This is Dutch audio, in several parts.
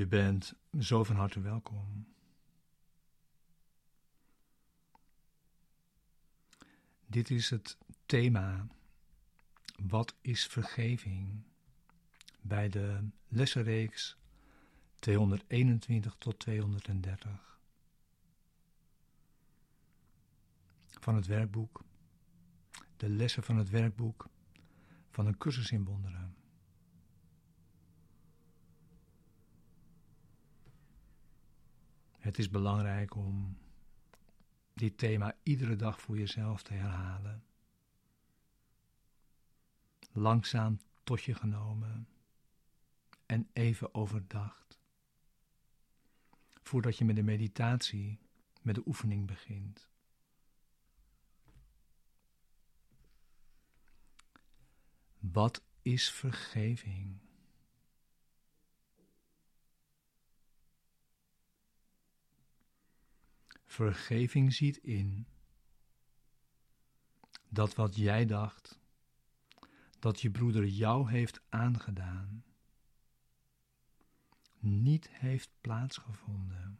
Je bent zo van harte welkom. Dit is het thema. Wat is vergeving? Bij de lessenreeks 221 tot 230 van het werkboek, de lessen van het werkboek van een cursus in wonderen. Het is belangrijk om dit thema iedere dag voor jezelf te herhalen. Langzaam tot je genomen en even overdacht. Voordat je met de meditatie, met de oefening begint. Wat is vergeving? Vergeving ziet in dat wat jij dacht, dat je broeder jou heeft aangedaan, niet heeft plaatsgevonden.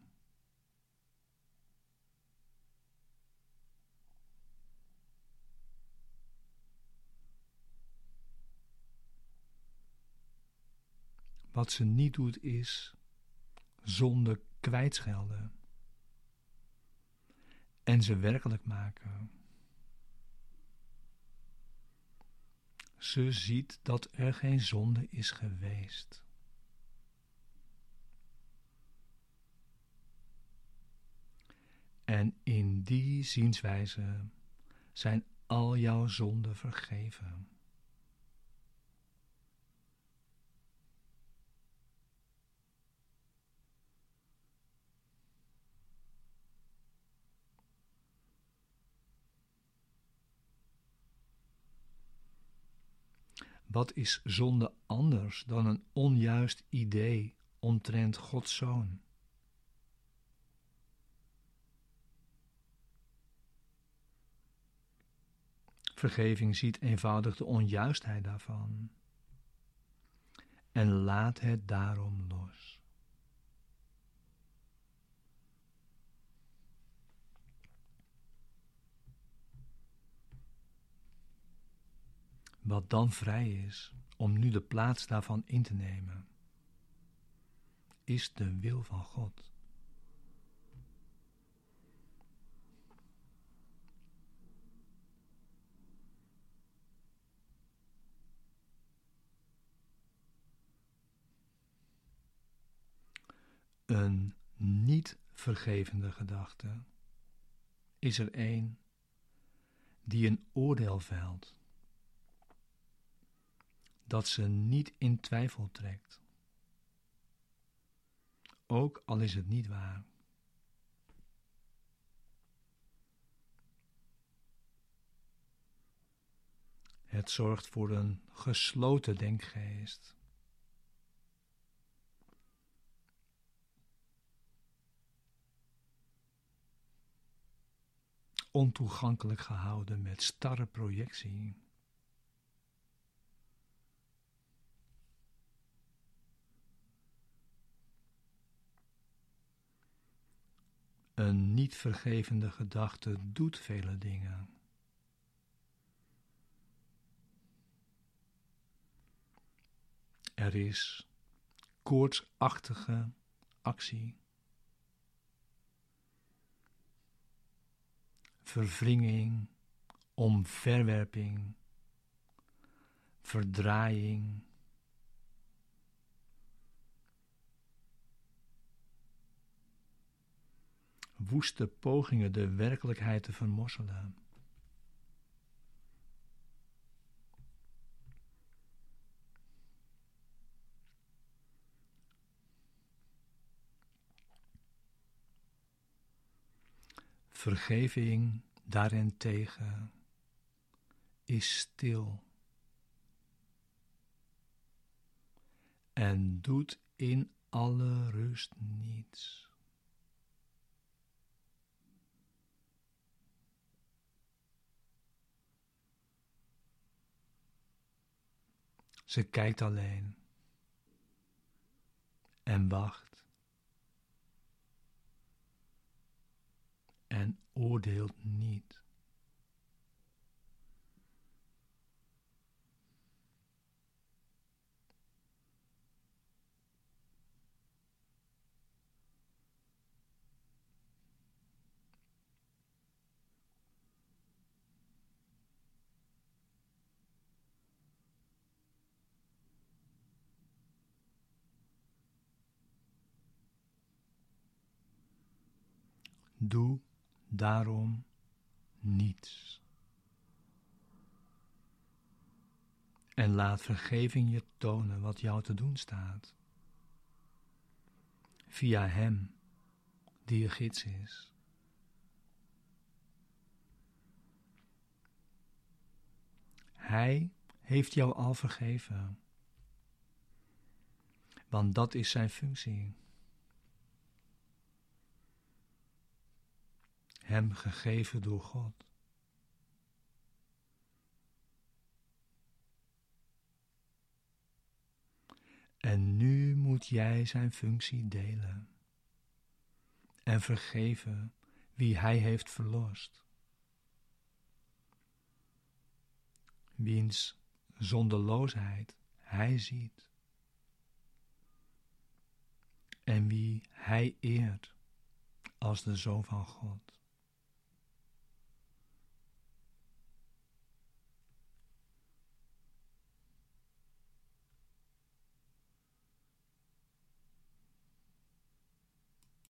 Wat ze niet doet is zonde kwijtschelden en ze werkelijk maken. Ze ziet dat er geen zonde is geweest. En in die zienswijze zijn al jouw zonden vergeven. Wat is zonde anders dan een onjuist idee omtrent Gods Zoon? Vergeving ziet eenvoudig de onjuistheid daarvan en laat het daarom los. Wat dan vrij is om nu de plaats daarvan in te nemen, is de wil van God. Een niet vergevende gedachte is er een die een oordeel velt dat ze niet in twijfel trekt. Ook al is het niet waar. Het zorgt voor een gesloten denkgeest. Ontoegankelijk gehouden met starre projectie. Een niet vergevende gedachte doet vele dingen. Er is koortsachtige actie. Verwringing, omverwerping, verdraaiing, woeste pogingen de werkelijkheid te vermorzelen. Vergeving daarentegen is stil en doet in alle rust niets. Ze kijkt alleen en wacht en oordeelt niet. Doe daarom niets. En laat vergeving je tonen wat jou te doen staat. Via Hem die je gids is. Hij heeft jou al vergeven. Want dat is zijn functie. Hem gegeven door God. En nu moet jij zijn functie delen en vergeven wie hij heeft verlost. Wiens zonderloosheid hij ziet en wie hij eert als de Zoon van God.